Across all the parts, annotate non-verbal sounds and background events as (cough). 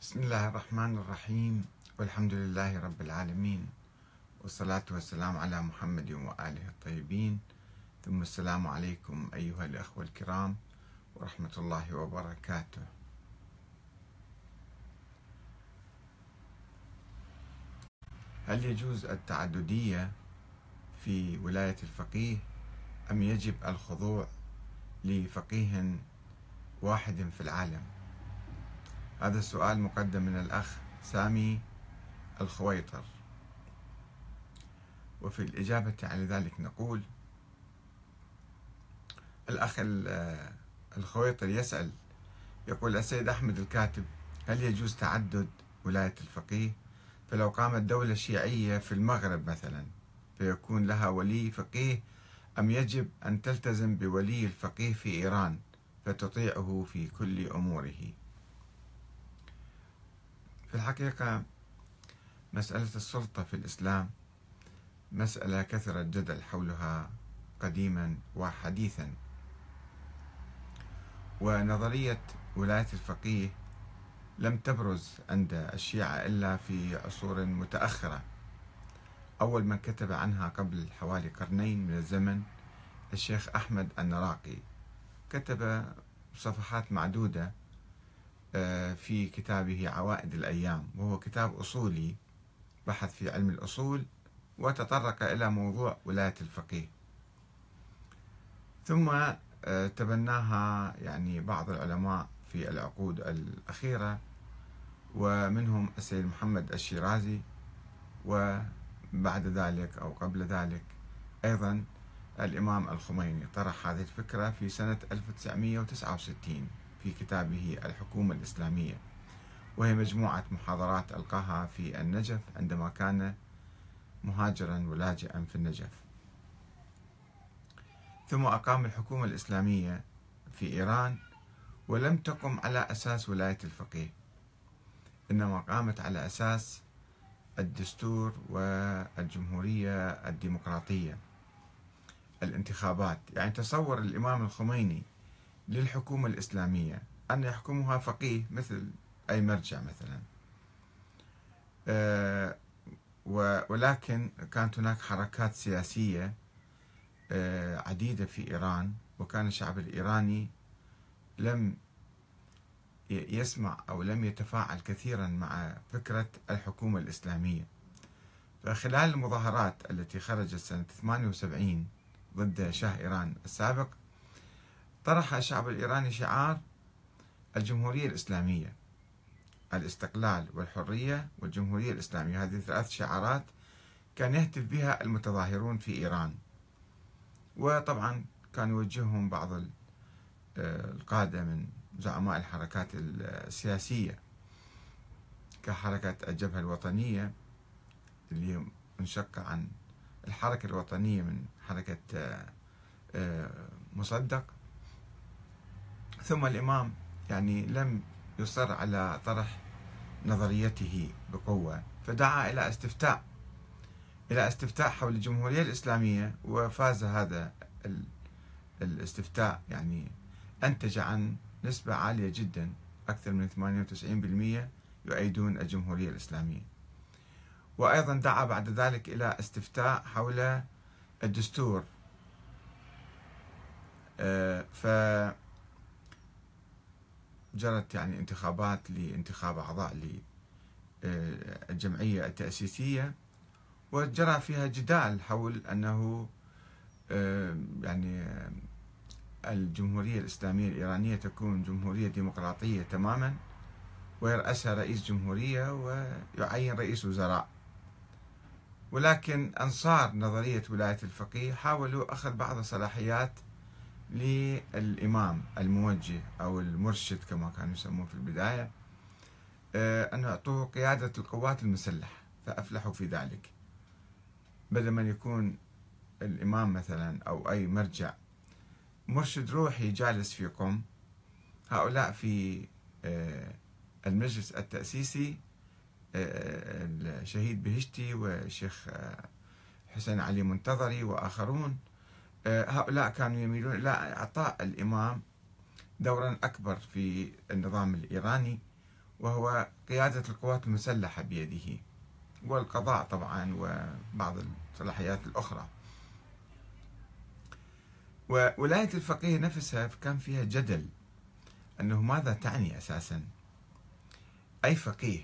بسم الله الرحمن الرحيم. والحمد لله رب العالمين. والصلاة والسلام على محمد وآله الطيبين. ثم السلام عليكم أيها الأخوة الكرام ورحمة الله وبركاته. هل يجوز التعددية في ولاية الفقيه؟ أم يجب الخضوع لفقيه واحد في العالم؟ هذا السؤال مقدم من الأخ سامي الخويطر. وفي الإجابة على ذلك نقول الأخ الخويطر يسأل يقول السيد أحمد الكاتب هل يجوز تعدد ولاية الفقيه؟ فلو قامت دولة شيعية في المغرب مثلا فيكون لها ولي فقيه أم يجب أن تلتزم بولي الفقيه في إيران فتطيعه في كل أموره؟ في الحقيقة مسألة السلطة في الإسلام مسألة كثر الجدل حولها قديما وحديثا. ونظرية ولاية الفقيه لم تبرز عند الشيعة إلا في عصور متأخرة. أول من كتب عنها قبل حوالي قرنين من الزمن الشيخ أحمد النراقي. كتب صفحات معدودة في كتابه عوائد الأيام وهو كتاب أصولي بحث في علم الأصول وتطرق إلى موضوع ولاية الفقيه. ثم آه، تبناها يعني بعض العلماء في العقود الأخيرة ومنهم السيد محمد الشيرازي وبعد ذلك أو قبل ذلك أيضا الإمام الخميني طرح هذه الفكرة في سنة 1969 في كتابه الحكومة الإسلامية وهي مجموعة محاضرات ألقاها في النجف عندما كان مهاجرا ولاجئا في النجف. ثم أقام الحكومة الإسلامية في إيران ولم تقم على أساس ولاية الفقيه إنما قامت على أساس الدستور والجمهورية الديمقراطية الانتخابات. يعني تصور الإمام الخميني للحكومة الإسلامية. أن يحكمها فقيه مثل أي مرجع مثلا. آه، ولكن كانت هناك حركات سياسية آه، عديدة في إيران وكان الشعب الإيراني لم يسمع أو لم يتفاعل كثيرا مع فكرة الحكومة الإسلامية. فخلال المظاهرات التي خرجت سنة 78 ضد شاه إيران السابق طرح الشعب الإيراني شعار الجمهورية الإسلامية. الاستقلال والحرية والجمهورية الإسلامية. هذه ثلاث شعارات كان يهتف بها المتظاهرون في إيران. وطبعا كان يوجههم بعض آه، القادة من زعماء الحركات السياسية كحركة الجبهة الوطنية اللي منشقة عن الحركة الوطنية من حركة آه، آه، مصدق. ثم الإمام يعني لم يصر على طرح نظريته بقوة فدعا إلى استفتاء إلى استفتاء حول الجمهورية الإسلامية وفاز هذا الاستفتاء. يعني أنتج عن نسبة عالية جدا أكثر من 98% يؤيدون الجمهورية الإسلامية. وأيضا دعا بعد ذلك إلى استفتاء حول الدستور. آه، ف جرت يعني انتخابات لانتخاب أعضاء للجمعية التأسيسية وجرى فيها جدال حول أنه يعني الجمهورية الإسلامية الإيرانية تكون جمهورية ديمقراطية تماما ويرأسها رئيس جمهورية ويعين رئيس وزراء. ولكن أنصار نظرية ولاية الفقيه حاولوا أخذ بعض الصلاحيات للإمام الموجه أو المرشد كما كانوا يسمون في البداية. آه، أن يعطوه قيادة القوات المسلحة فأفلحوا في ذلك. بدل من يكون الإمام مثلا أو أي مرجع مرشد روحي جالس في قم. هؤلاء في آه، المجلس التأسيسي آه، الشهيد بهشتي والشيخ حسين علي منتظري وآخرون. هؤلاء كانوا يميلون إلى إعطاء الإمام دورا أكبر في النظام الإيراني وهو قيادة القوات المسلحة بيده والقضاء طبعا وبعض الصلاحيات الأخرى. وولاية الفقيه نفسها كان فيها جدل أنه ماذا تعني أساسا؟ أي فقيه؟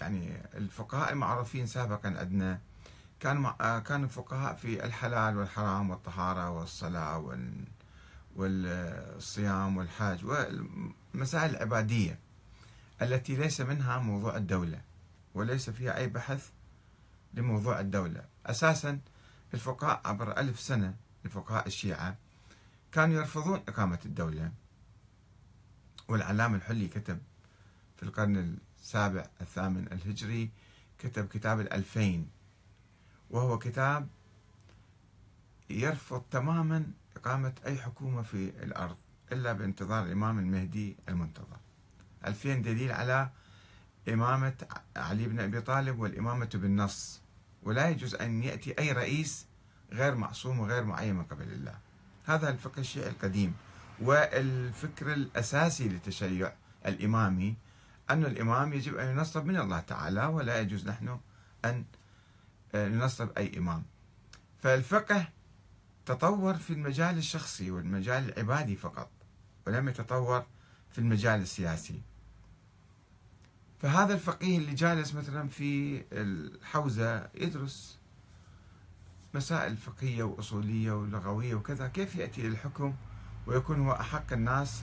يعني الفقهاء المعروفين سابقا عندنا كان كانوا فقهاء في الحلال والحرام والطهارة والصلاة والصيام والحاج والمسائل العبادية التي ليس منها موضوع الدولة وليس فيها أي بحث لموضوع الدولة. أساسا الفقهاء عبر ألف سنة الفقهاء الشيعة كانوا يرفضون إقامة الدولة. والعلامة الحلي كتب في القرن السابع الثامن الهجري كتب كتاب الألفين. وهو كتاب يرفض تماما إقامة أي حكومة في الأرض إلا بانتظار الإمام المهدي المنتظر. ألفين دليل على إمامة علي بن أبي طالب والإمامة بالنص. ولا يجوز أن يأتي أي رئيس غير معصوم وغير معين من قبل الله. هذا الفقه الشيعي القديم. والفكر الأساسي للتشيع الإمامي أن الإمام يجب أن ينصب من الله تعالى ولا يجوز نحن أن آه، ننصب أي إمام. فالفقه تطور في المجال الشخصي والمجال العبادي فقط ولم يتطور في المجال السياسي. فهذا الفقيه اللي جالس مثلا في الحوزة يدرس مسائل فقهية وأصولية ولغوية وكذا كيف يأتي للحكم ويكون هو أحق الناس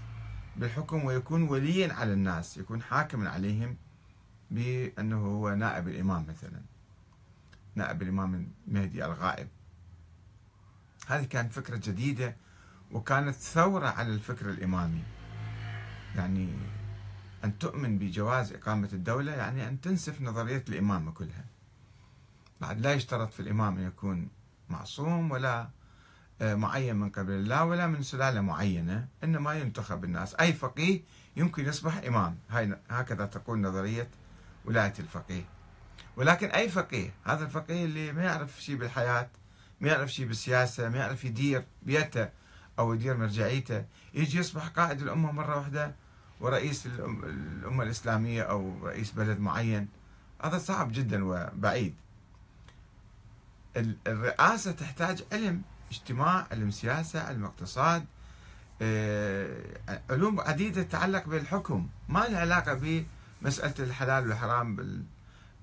بالحكم ويكون وليا على الناس يكون حاكما عليهم بأنه هو نائب الإمام مثلا. نائب الإمام المهدي الغائب. هذه كانت فكرة جديدة وكانت ثورة على الفكر الإمامي. يعني أن تؤمن بجواز إقامة الدولة يعني أن تنسف نظرية الإمامة كلها. بعد لا يشترط في الإمام أن يكون معصوم ولا آه، معين من قبل الله ولا من سلالة معينة إنما ينتخب الناس. أي فقيه يمكن يصبح إمام. هكذا تقول نظرية ولاية الفقيه. ولكن أي فقيه هذا الفقيه اللي ما يعرف شيء بالحياة ما يعرف شيء بالسياسة ما يعرف يدير بيته أو يدير مرجعيته يجي يصبح قائد الأمة مرة واحدة ورئيس الأمة الإسلامية أو رئيس بلد معين. هذا صعب جدا وبعيد. الرئاسة تحتاج علم اجتماع علم سياسة علم اقتصاد آه، علوم عديدة تتعلق بالحكم. ما لها علاقة بمسألة الحلال والحرام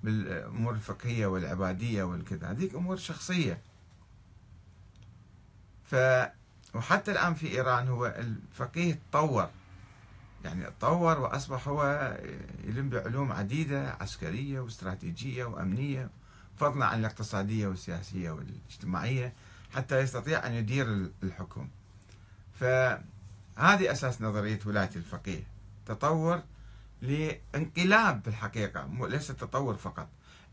بالأمور الفقهية والعبادية والكذا. هذيك أمور شخصية. ف وحتى الآن في إيران هو الفقيه تطور. يعني تطور وأصبح هو يلم بعلوم عديدة عسكرية واستراتيجية وأمنية فضلا عن الاقتصادية والسياسية والاجتماعية حتى يستطيع أن يدير الحكم. فهذه أساس نظرية ولاية الفقيه. تطور لانقلاب في الحقيقة ليس تطور فقط.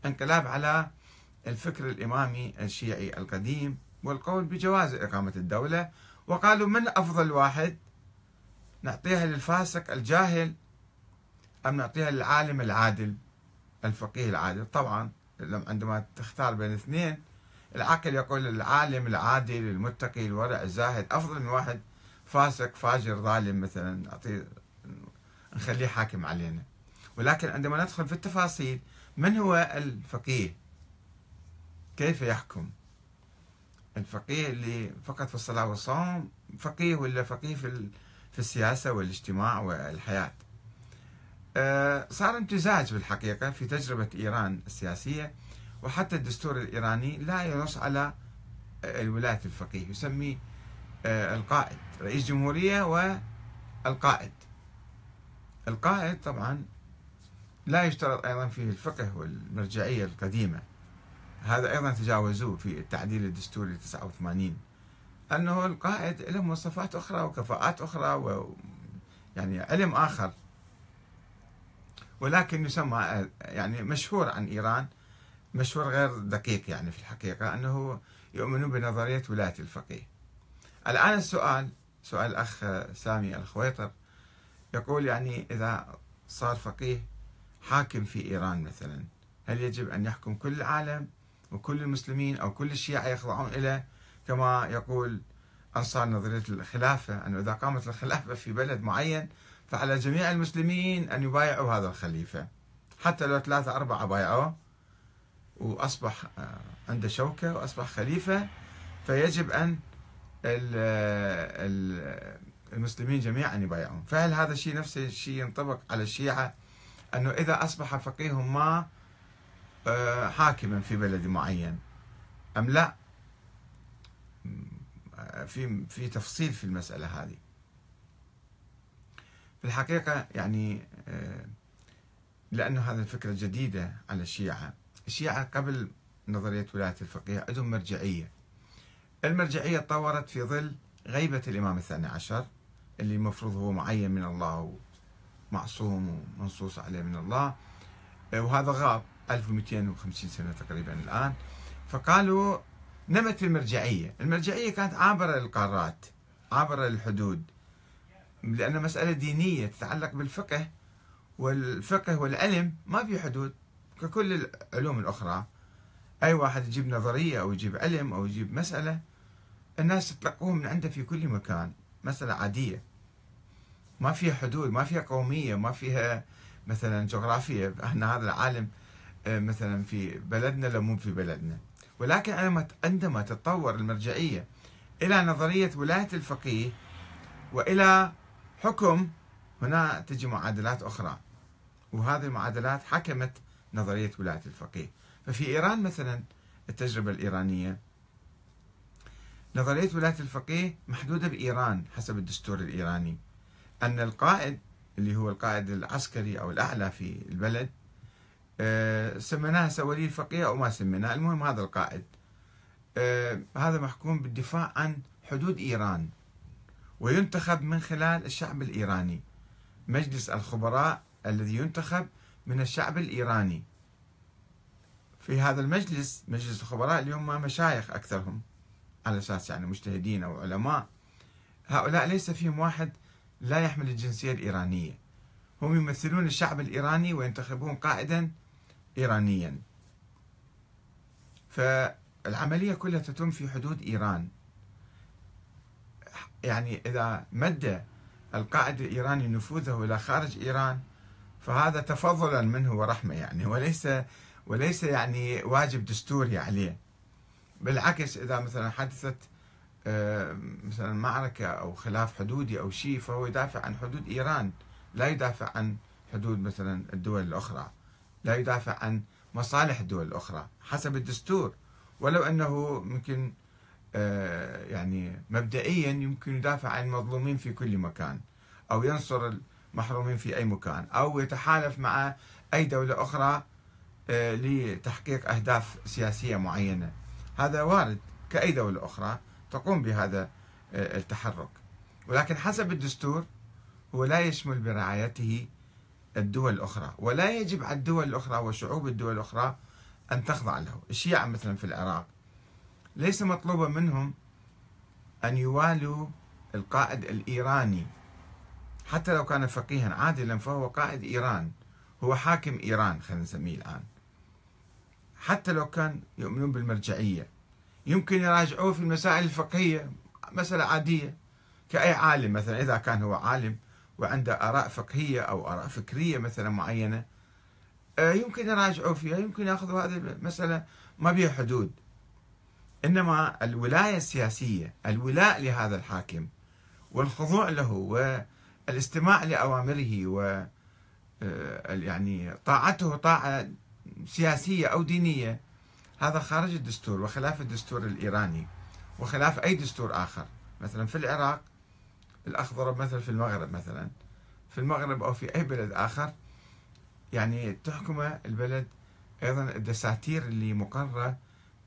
انقلاب على الفكر الإمامي الشيعي القديم والقول بجواز إقامة الدولة وقالوا من أفضل واحد؟ نعطيها للفاسق الجاهل أم نعطيها للعالم العادل الفقيه العادل؟ طبعا عندما تختار بين اثنين العقل يقول العالم العادل المتقي الورع الزاهد أفضل من واحد فاسق فاجر ظالم مثلا. نعطيه نخليه حاكم علينا. ولكن عندما ندخل في التفاصيل من هو الفقيه؟ كيف يحكم؟ الفقيه اللي فقط في الصلاة والصوم فقيه ولا فقيه في في السياسة والاجتماع والحياة؟ آه، صار امتزاج في الحقيقة في تجربة إيران السياسية وحتى الدستور الإيراني لا ينص على الولاية الفقيه يسمي آه، القائد رئيس جمهورية والقائد. القائد طبعا لا يشترط أيضا فيه الفقه والمرجعية القديمة. هذا أيضا تجاوزوه في التعديل الدستوري 89 أنه القائد له مواصفات أخرى وكفاءات أخرى و يعني علم آخر. ولكن يسمى يعني مشهور عن إيران مشهور غير دقيق يعني في الحقيقة أنه يؤمنون بنظرية ولاية الفقيه. الآن السؤال سؤال الأخ سامي الخويطر. يقول يعني إذا صار فقيه حاكم في إيران مثلا هل يجب أن يحكم كل العالم وكل المسلمين أو كل الشيعة يخضعون إليه كما يقول أنصار نظرية الخلافة أنه إذا قامت الخلافة في بلد معين فعلى جميع المسلمين أن يبايعوا هذا الخليفة. حتى لو ثلاثة أربعة بايعوه وأصبح آه، عنده شوكة وأصبح خليفة فيجب أن المسلمين جميعا يبايعون. فهل هذا الشيء نفس الشيء ينطبق على الشيعة؟ أنه إذا أصبح فقيه ما آه، حاكما في بلد معين أم لا؟ في في تفصيل في المسألة هذه. في الحقيقة يعني آه، لأنه هذه الفكرة جديدة على الشيعة. الشيعة قبل نظرية ولاية الفقيه عندهم مرجعية. المرجعية تطورت في ظل غيبة الإمام الثاني عشر. اللي المفروض هو معين من الله ومعصوم ومنصوص عليه من الله. آه، وهذا غاب 1250 سنة تقريبا الآن. فقالوا نمت المرجعية. المرجعية كانت عابرة للقارات عابرة للحدود لأن مسألة دينية تتعلق بالفقه والفقه والعلم ما في حدود. ككل العلوم الأخرى أي واحد يجيب نظرية أو يجيب علم أو يجيب مسألة الناس تتلقوه من عنده في كل مكان. مسألة عادية. ما فيها حدود ما فيها قومية ما فيها مثلا جغرافية. إحنا هذا العالم آه، مثلا في بلدنا لو مو في بلدنا. ولكن عندما تتطور المرجعية إلى نظرية ولاية الفقيه وإلى حكم هنا تجي معادلات أخرى. وهذه المعادلات حكمت نظرية ولاية الفقيه. ففي إيران مثلا التجربة الإيرانية نظرية ولاية الفقيه محدودة بإيران حسب الدستور الإيراني. أن القائد اللي هو القائد العسكري أو الأعلى في البلد آه، سميناه ولي الفقيه أو ما سميناه. المهم هذا القائد. آه، هذا محكوم بالدفاع عن حدود إيران وينتخب من خلال الشعب الإيراني. مجلس الخبراء الذي ينتخب من الشعب الإيراني. في هذا المجلس مجلس الخبراء اللي هم مشايخ أكثرهم. على أساس يعني مجتهدين أو علماء. هؤلاء ليس فيهم واحد لا يحمل الجنسية الإيرانية. هم يمثلون الشعب الإيراني وينتخبون قائدا إيرانيا. فالعملية كلها تتم في حدود إيران. يعني إذا مد القائد الإيراني نفوذه إلى خارج إيران فهذا تفضلا منه ورحمة يعني وليس وليس يعني واجب دستوري عليه. بالعكس إذا مثلا حدثت آه، مثلا معركة أو خلاف حدودي أو شيء فهو يدافع عن حدود إيران. لا يدافع عن حدود مثلا الدول الأخرى. لا يدافع عن مصالح الدول الأخرى حسب الدستور. ولو أنه ممكن آه، يعني مبدئيا يمكن يدافع عن المظلومين في كل مكان أو ينصر المحرومين في أي مكان أو يتحالف مع أي دولة أخرى آه، لتحقيق أهداف سياسية معينة. هذا وارد كأي دولة أخرى تقوم بهذا آه، التحرك. ولكن حسب الدستور هو لا يشمل برعايته الدول الأخرى ولا يجب على الدول الأخرى وشعوب الدول الأخرى أن تخضع له. الشيعة مثلا في العراق ليس مطلوبا منهم أن يوالوا القائد الإيراني. حتى لو كان فقيها عادلا فهو قائد إيران هو حاكم إيران خلينا نسميه الآن. حتى لو كان يؤمنون بالمرجعية. يمكن يراجعوه في المسائل الفقهية مسألة عادية. كأي عالم مثلا إذا كان هو عالم وعنده آراء فقهية أو آراء فكرية مثلا معينة آه، يمكن يراجعوا فيها يمكن يأخذوا هذه المسألة. ما بها حدود. إنما الولاية السياسية الولاء لهذا الحاكم والخضوع له والاستماع لأوامره و آه، يعني طاعته طاعة سياسية أو دينية هذا خارج الدستور وخلاف الدستور الإيراني وخلاف أي دستور آخر. مثلا في العراق الأخ ضرب مثل في المغرب مثلا. في المغرب أو في أي بلد آخر يعني تحكم البلد أيضا الدساتير اللي مقررة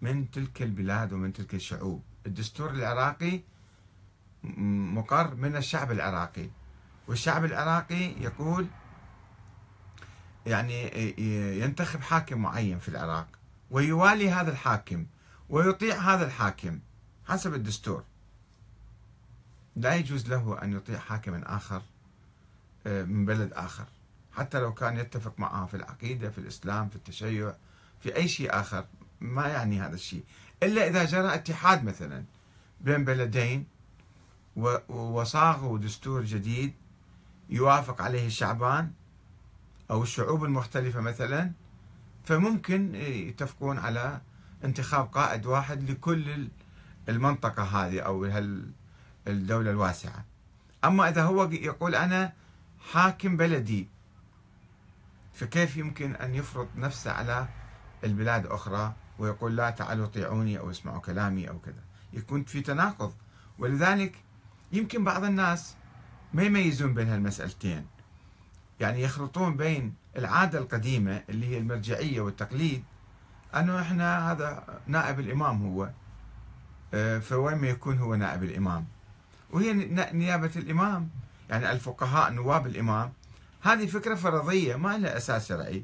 من تلك البلاد ومن تلك الشعوب. الدستور العراقي مقر من الشعب العراقي. والشعب العراقي يقول يعني ينتخب حاكم معين في العراق ويوالي هذا الحاكم ويطيع هذا الحاكم حسب الدستور. لا يجوز له أن يطيع حاكما آخر من بلد آخر حتى لو كان يتفق معه في العقيدة في الإسلام في التشيع في أي شيء آخر ما يعني هذا الشيء. إلا إذا جرى اتحاد مثلا بين بلدين وصاغوا دستور جديد يوافق عليه الشعبان أو الشعوب المختلفة مثلا فممكن يتفقون على انتخاب قائد واحد لكل المنطقة هذه أو الدولة الواسعة. أما إذا هو يقول أنا حاكم بلدي فكيف يمكن أن يفرض نفسه على البلاد الأخرى ويقول لا تعالوا طيعوني أو اسمعوا كلامي أو كذا؟ يكون في تناقض. ولذلك يمكن بعض الناس ما يميزون بين هالمسألتين. يعني يخلطون بين العادة القديمة اللي هي المرجعية والتقليد أنه إحنا هذا نائب الإمام هو. آه، فوين ما يكون هو نائب الإمام. وهي نيابة الإمام يعني الفقهاء نواب الإمام. هذه فكرة فرضية ما لها أساس شرعي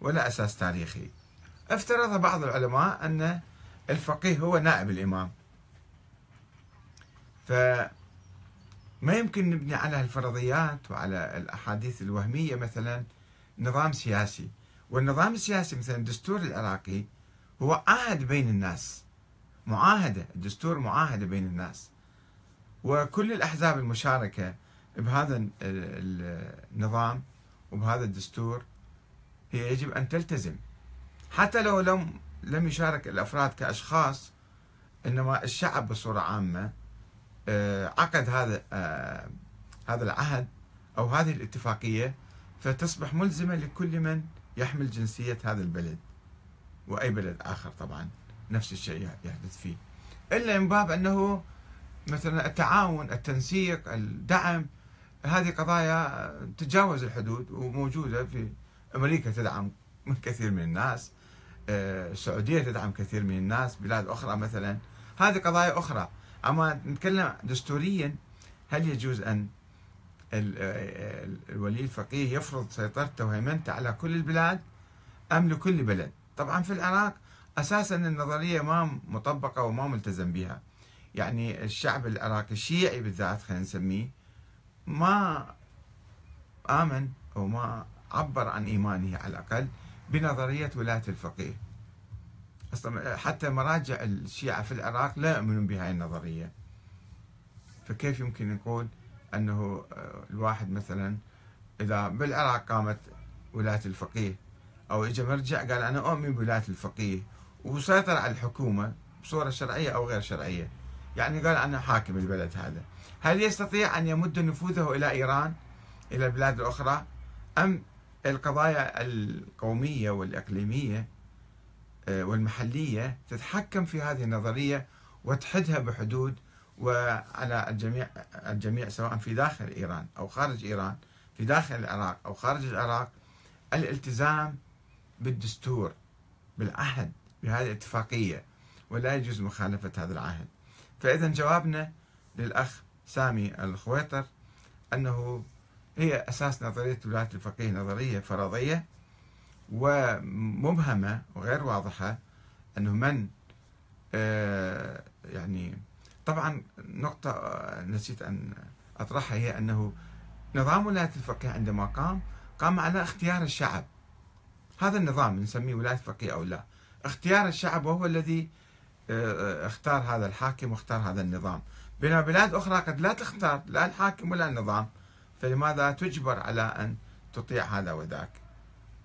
ولا أساس تاريخي. افترض بعض العلماء أن الفقيه هو نائب الإمام. فما يمكن نبني على الفرضيات وعلى الأحاديث الوهمية مثلا نظام سياسي. والنظام السياسي مثلا الدستور العراقي هو عهد بين الناس. معاهدة الدستور معاهدة بين الناس. وكل الأحزاب المشاركة بهذا النظام وبهذا الدستور هي يجب أن تلتزم. حتى لو لم لم يشارك الأفراد كأشخاص إنما الشعب بصورة عامة عقد هذا آه، هذا العهد أو هذه الاتفاقية فتصبح ملزمة لكل من يحمل جنسية هذا البلد وأي بلد آخر طبعا نفس الشيء يحدث فيه. إلا من باب أنه مثلا التعاون التنسيق الدعم هذه قضايا تتجاوز الحدود وموجودة في أمريكا تدعم (laughs) كثير من الناس آه، السعودية تدعم كثير من الناس بلاد أخرى مثلا. هذه قضايا أخرى. أما نتكلم دستوريا هل يجوز أن الولي الفقيه يفرض سيطرته وهيمنته على كل البلاد أم لكل بلد؟ طبعا في العراق أساسا النظرية ما مطبقة وما ملتزم بها. يعني الشعب العراقي الشيعي بالذات خلينا نسميه ما آمن أو ما عبر عن إيمانه على الأقل بنظرية ولاية الفقيه. حتى مراجع الشيعة في العراق لا يؤمنون بهذه النظرية. فكيف يمكن نقول أنه آه، الواحد مثلا إذا بالعراق قامت ولاية الفقيه أو إجا مرجع قال أنا أؤمن بولاية الفقيه وسيطر على الحكومة بصورة شرعية أو غير شرعية. يعني قال أنا حاكم البلد هذا. هل يستطيع أن يمد نفوذه إلى إيران إلى البلاد الأخرى أم القضايا القومية والإقليمية والمحلية تتحكم في هذه النظرية وتحدها بحدود وعلى الجميع الجميع سواء في داخل إيران أو خارج إيران في داخل العراق أو خارج العراق الالتزام بالدستور بالعهد بهذه الاتفاقية ولا يجوز مخالفة هذا العهد. فإذا جوابنا للأخ سامي الخويطر أنه هي أساس نظرية ولاية الفقيه نظرية فرضية. ومبهمة وغير واضحة أنه من آه، يعني طبعا نقطة نسيت أن أطرحها هي أنه نظام ولاية الفقيه عندما قام قام على اختيار الشعب. هذا النظام نسميه ولاية فقيه أو لا. اختيار الشعب وهو الذي آه، اختار هذا الحاكم واختار هذا النظام. بينما بلاد أخرى قد لا تختار لا الحاكم ولا النظام فلماذا تجبر على أن تطيع هذا وذاك؟